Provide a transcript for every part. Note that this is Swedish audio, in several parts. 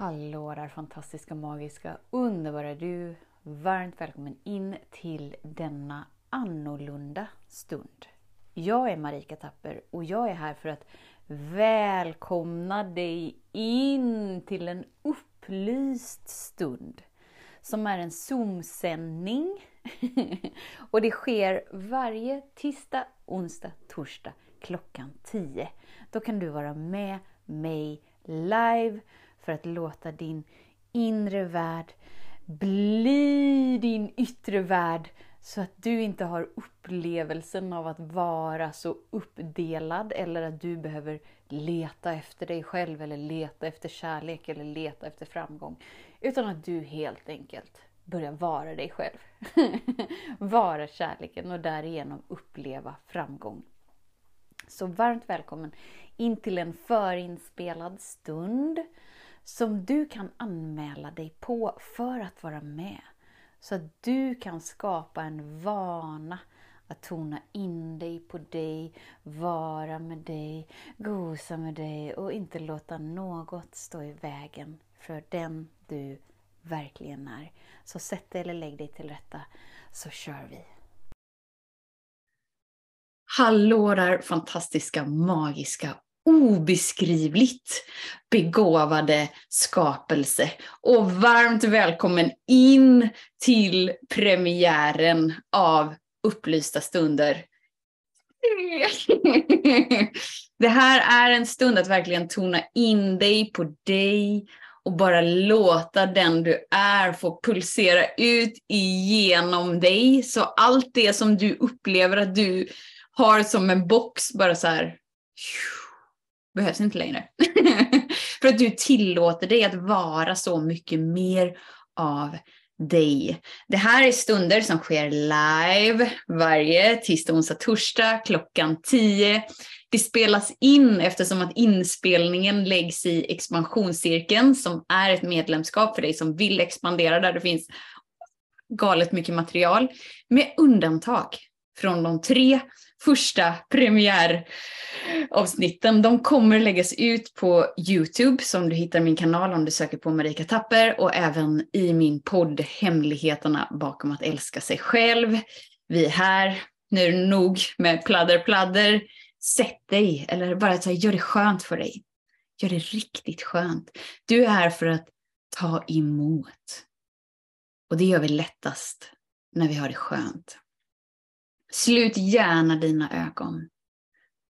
Hallå där fantastiska, magiska, underbara du! Varmt välkommen in till denna annorlunda stund. Jag är Marika Tapper och jag är här för att välkomna dig in till en upplyst stund som är en Zoom-sändning. och det sker varje tisdag, onsdag, torsdag klockan 10. Då kan du vara med mig live för att låta din inre värld bli din yttre värld så att du inte har upplevelsen av att vara så uppdelad eller att du behöver leta efter dig själv eller leta efter kärlek eller leta efter framgång. Utan att du helt enkelt börjar vara dig själv. vara kärleken och därigenom uppleva framgång. Så varmt välkommen in till en förinspelad stund som du kan anmäla dig på för att vara med. Så att du kan skapa en vana att tona in dig på dig, vara med dig, gosa med dig och inte låta något stå i vägen för den du verkligen är. Så sätt dig eller lägg dig till rätta så kör vi. Hallå där fantastiska, magiska obeskrivligt begåvade skapelse. Och varmt välkommen in till premiären av Upplysta stunder. Det här är en stund att verkligen tona in dig på dig och bara låta den du är få pulsera ut igenom dig. Så allt det som du upplever att du har som en box bara så här behövs inte längre. För att du tillåter dig att vara så mycket mer av dig. Det här är stunder som sker live varje tisdag, onsdag, torsdag klockan 10. Det spelas in eftersom att inspelningen läggs i expansionscirkeln som är ett medlemskap för dig som vill expandera där det finns galet mycket material. Med undantag från de tre första premiäravsnitten. De kommer läggas ut på Youtube som du hittar min kanal om du söker på Marika Tapper och även i min podd Hemligheterna bakom att älska sig själv. Vi är här, nu är det nog med pladder pladder. Sätt dig eller bara så här, gör det skönt för dig. Gör det riktigt skönt. Du är här för att ta emot. Och det gör vi lättast när vi har det skönt. Slut gärna dina ögon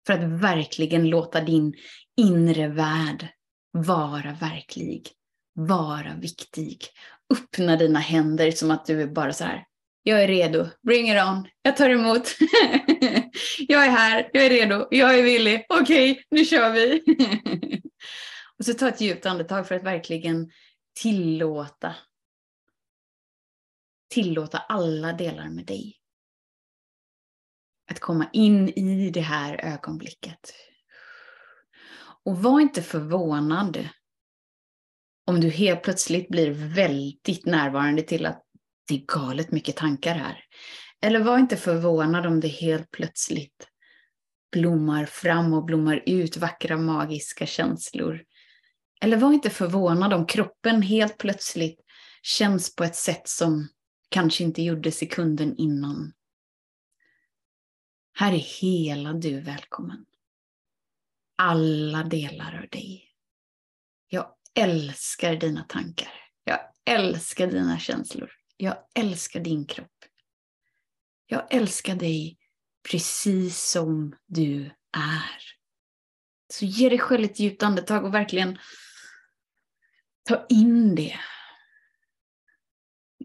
för att verkligen låta din inre värld vara verklig, vara viktig. Öppna dina händer som att du är bara så här. Jag är redo, bring it on, jag tar emot. jag är här, jag är redo, jag är villig, okej, okay, nu kör vi. och så ta ett djupt andetag för att verkligen tillåta tillåta alla delar med dig att komma in i det här ögonblicket. Och var inte förvånad om du helt plötsligt blir väldigt närvarande till att det är galet mycket tankar här. Eller var inte förvånad om det helt plötsligt blommar fram och blommar ut vackra magiska känslor. Eller var inte förvånad om kroppen helt plötsligt känns på ett sätt som kanske inte gjorde sekunden innan. Här är hela du välkommen. Alla delar av dig. Jag älskar dina tankar. Jag älskar dina känslor. Jag älskar din kropp. Jag älskar dig precis som du är. Så ge dig själv ett djupt andetag och verkligen ta in det.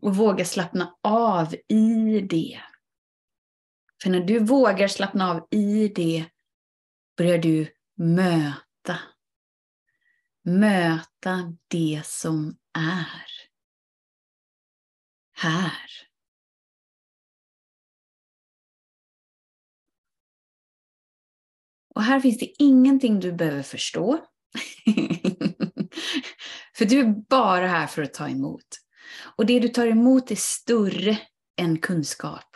Och våga slappna av i det. För när du vågar slappna av i det börjar du möta. Möta det som är. Här. Och här finns det ingenting du behöver förstå. för du är bara här för att ta emot. Och det du tar emot är större än kunskap.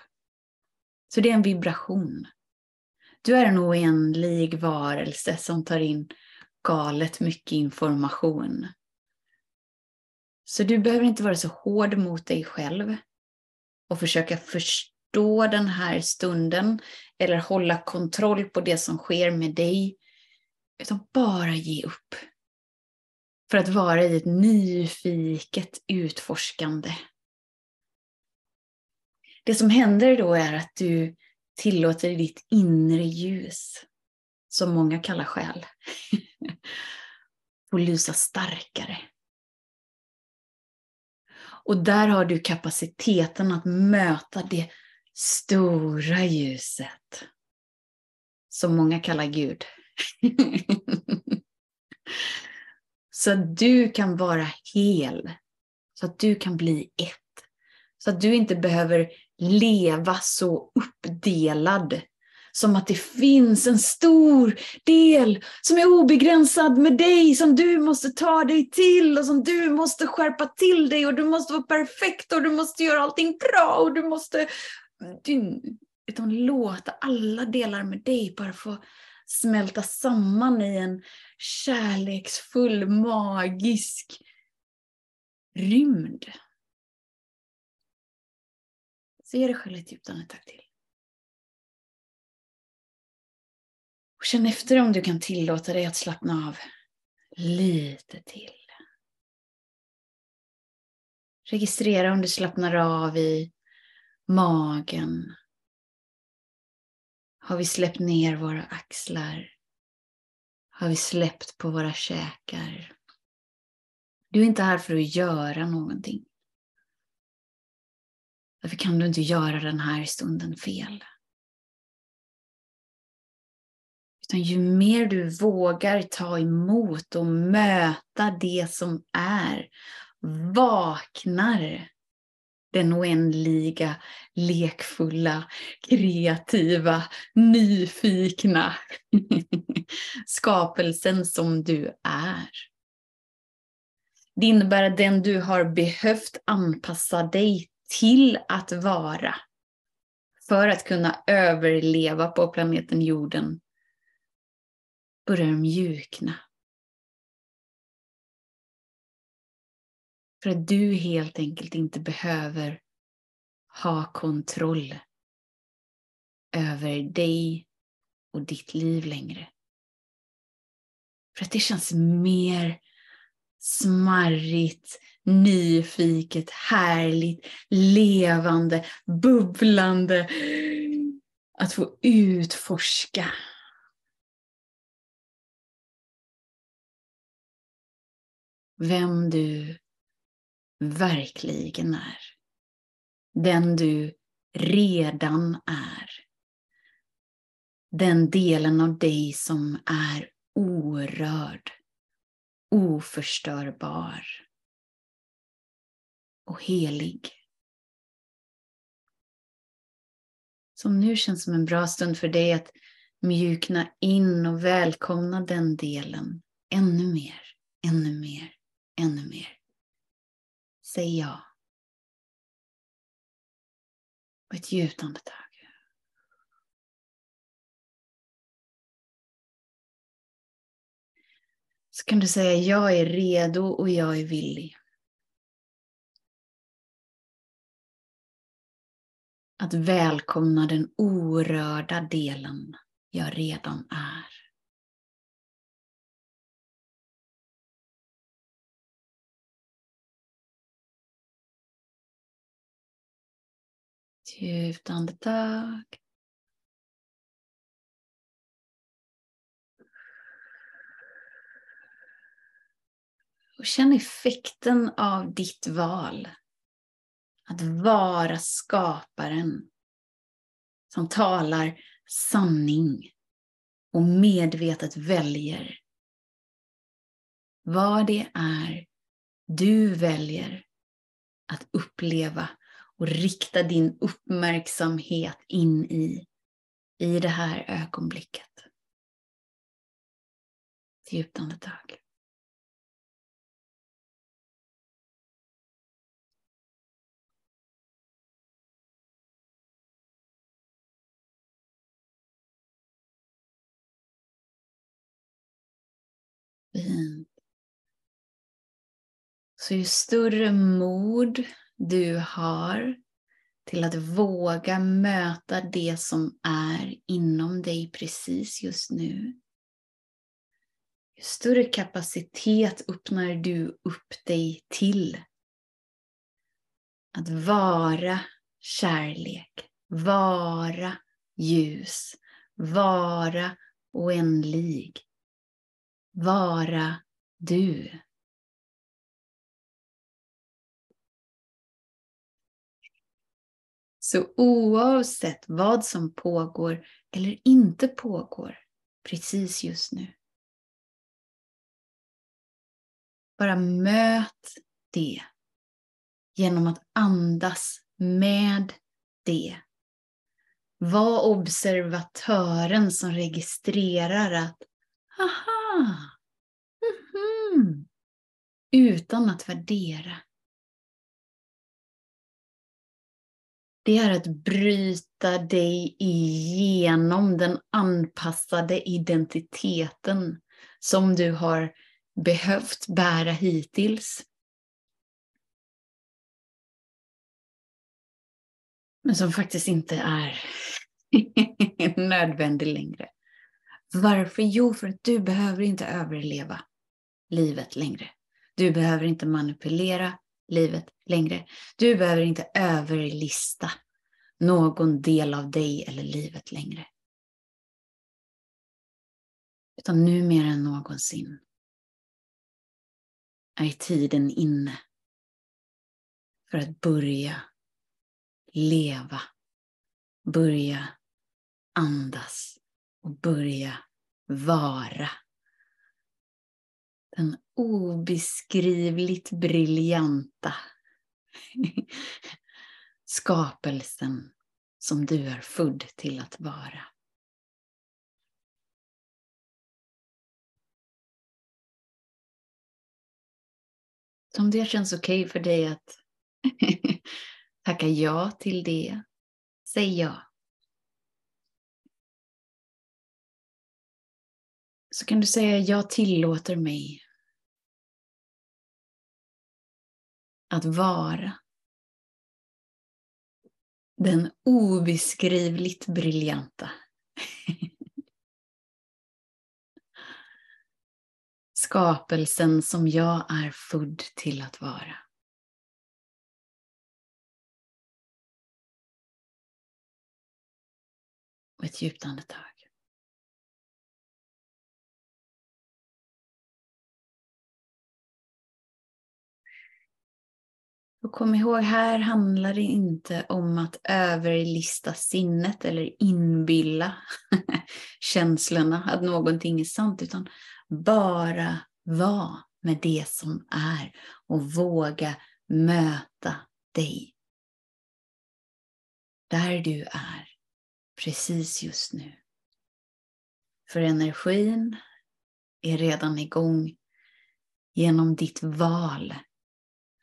Så det är en vibration. Du är en oändlig varelse som tar in galet mycket information. Så du behöver inte vara så hård mot dig själv och försöka förstå den här stunden eller hålla kontroll på det som sker med dig. Utan bara ge upp. För att vara i ett nyfiket utforskande. Det som händer då är att du tillåter ditt inre ljus, som många kallar själ, att lysa starkare. Och där har du kapaciteten att möta det stora ljuset, som många kallar Gud. så att du kan vara hel, så att du kan bli ett. Så att du inte behöver leva så uppdelad. Som att det finns en stor del som är obegränsad med dig, som du måste ta dig till och som du måste skärpa till dig och du måste vara perfekt och du måste göra allting bra och du måste... Utan låta alla delar med dig bara få smälta samman i en kärleksfull, magisk rymd. Så ge dig själv ett djupt andetag till. Och känn efter om du kan tillåta dig att slappna av lite till. Registrera om du slappnar av i magen. Har vi släppt ner våra axlar? Har vi släppt på våra käkar? Du är inte här för att göra någonting. Varför kan du inte göra den här stunden fel? Utan ju mer du vågar ta emot och möta det som är, vaknar den oändliga, lekfulla, kreativa, nyfikna skapelsen som du är. Det innebär att den du har behövt anpassa dig till att vara för att kunna överleva på planeten jorden börjar mjukna. För att du helt enkelt inte behöver ha kontroll över dig och ditt liv längre. För att det känns mer smarrigt, nyfiket, härligt, levande, bubblande. Att få utforska. Vem du verkligen är. Den du redan är. Den delen av dig som är orörd, oförstörbar och helig. Som nu känns som en bra stund för dig att mjukna in och välkomna den delen ännu mer, ännu mer, ännu mer. Säg ja. Och ett djupt andetag. Så kan du säga jag är redo och jag är villig. Att välkomna den orörda delen jag redan är. Djupt andetag. Och känn effekten av ditt val. Att vara skaparen som talar sanning och medvetet väljer vad det är du väljer att uppleva och rikta din uppmärksamhet in i, i det här ögonblicket. Ett djupt andetag. Fint. Så ju större mod du har till att våga möta det som är inom dig precis just nu. Ju större kapacitet öppnar du upp dig till att vara kärlek, vara ljus, vara oändlig, vara du. Så oavsett vad som pågår eller inte pågår precis just nu. Bara möt det genom att andas med det. Var observatören som registrerar att aha, mm -hmm, utan att värdera. det är att bryta dig igenom den anpassade identiteten som du har behövt bära hittills. Men som faktiskt inte är nödvändig längre. Varför? Jo, för att du behöver inte överleva livet längre. Du behöver inte manipulera livet längre. Du behöver inte överlista någon del av dig eller livet längre. Utan nu mer än någonsin är tiden inne för att börja leva, börja andas och börja vara den obeskrivligt briljanta skapelsen som du är född till att vara. Om det känns okej okay för dig att tacka ja till det, säg ja. Så kan du säga, jag tillåter mig att vara den obeskrivligt briljanta. Skapelsen som jag är född till att vara. Och ett djupt andetag. Och kom ihåg, här handlar det inte om att överlista sinnet eller inbilla känslorna att någonting är sant, utan bara vara med det som är och våga möta dig. Där du är, precis just nu. För energin är redan igång genom ditt val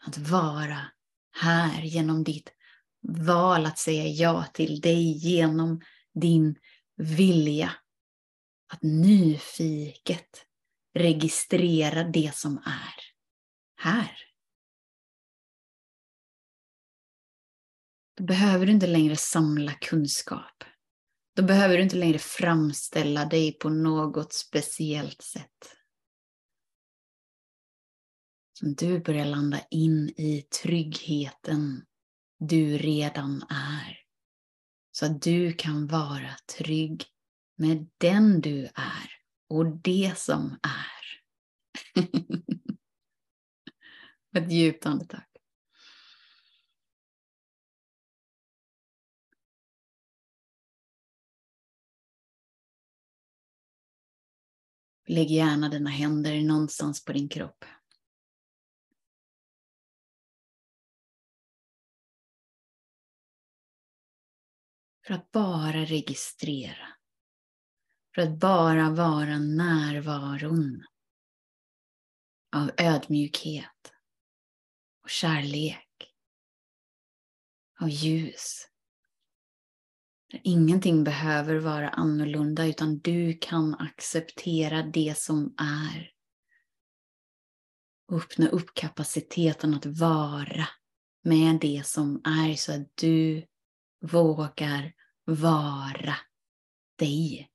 att vara här genom ditt val att säga ja till dig genom din vilja att nyfiket registrera det som är här. Då behöver du inte längre samla kunskap. Då behöver du inte längre framställa dig på något speciellt sätt som du börjar landa in i tryggheten du redan är. Så att du kan vara trygg med den du är och det som är. Ett djupt andetag. Lägg gärna dina händer någonstans på din kropp. För att bara registrera. För att bara vara närvaron av ödmjukhet och kärlek och ljus. Ingenting behöver vara annorlunda utan du kan acceptera det som är. Öppna upp kapaciteten att vara med det som är så att du vågar vara dig.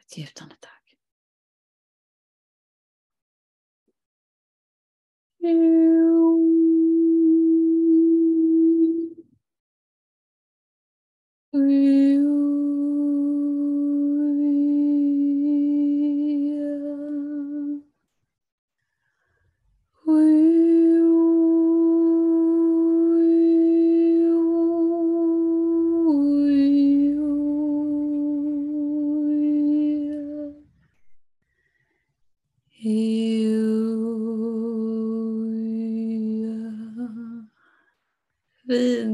Ett djupt andetag.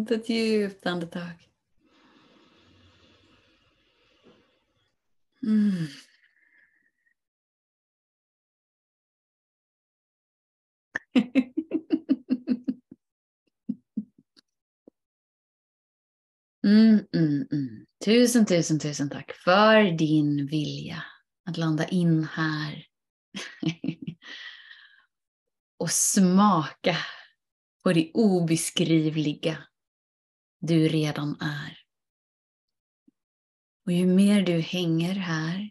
Fint, ett djupt andetag. Mm. Mm, mm, mm. Tusen, tusen, tusen tack för din vilja att landa in här och smaka på det obeskrivliga du redan är. Och ju mer du hänger här,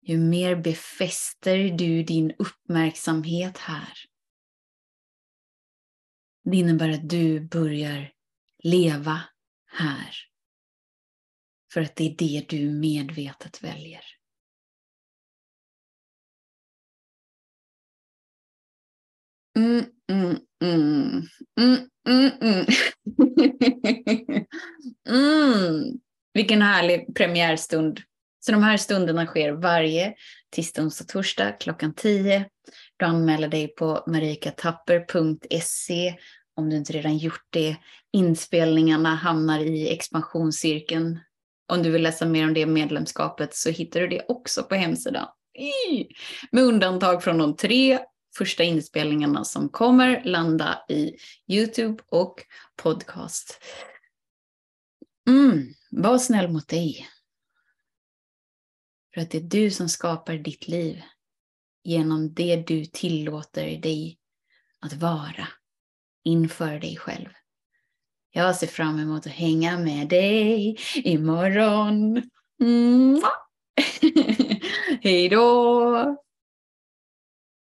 ju mer befäster du din uppmärksamhet här. Det innebär att du börjar leva här. För att det är det du medvetet väljer. Mm, mm, mm. Mm, mm, mm. mm. Vilken härlig premiärstund. Så de här stunderna sker varje tisdag, onsdag, torsdag klockan 10. Du anmäler dig på marikatapper.se om du inte redan gjort det. Inspelningarna hamnar i expansionscirkeln. Om du vill läsa mer om det medlemskapet så hittar du det också på hemsidan. Med undantag från de tre första inspelningarna som kommer landa i Youtube och podcast. Mm, var snäll mot dig. För att det är du som skapar ditt liv genom det du tillåter dig att vara inför dig själv. Jag ser fram emot att hänga med dig imorgon. Mm. Hej då!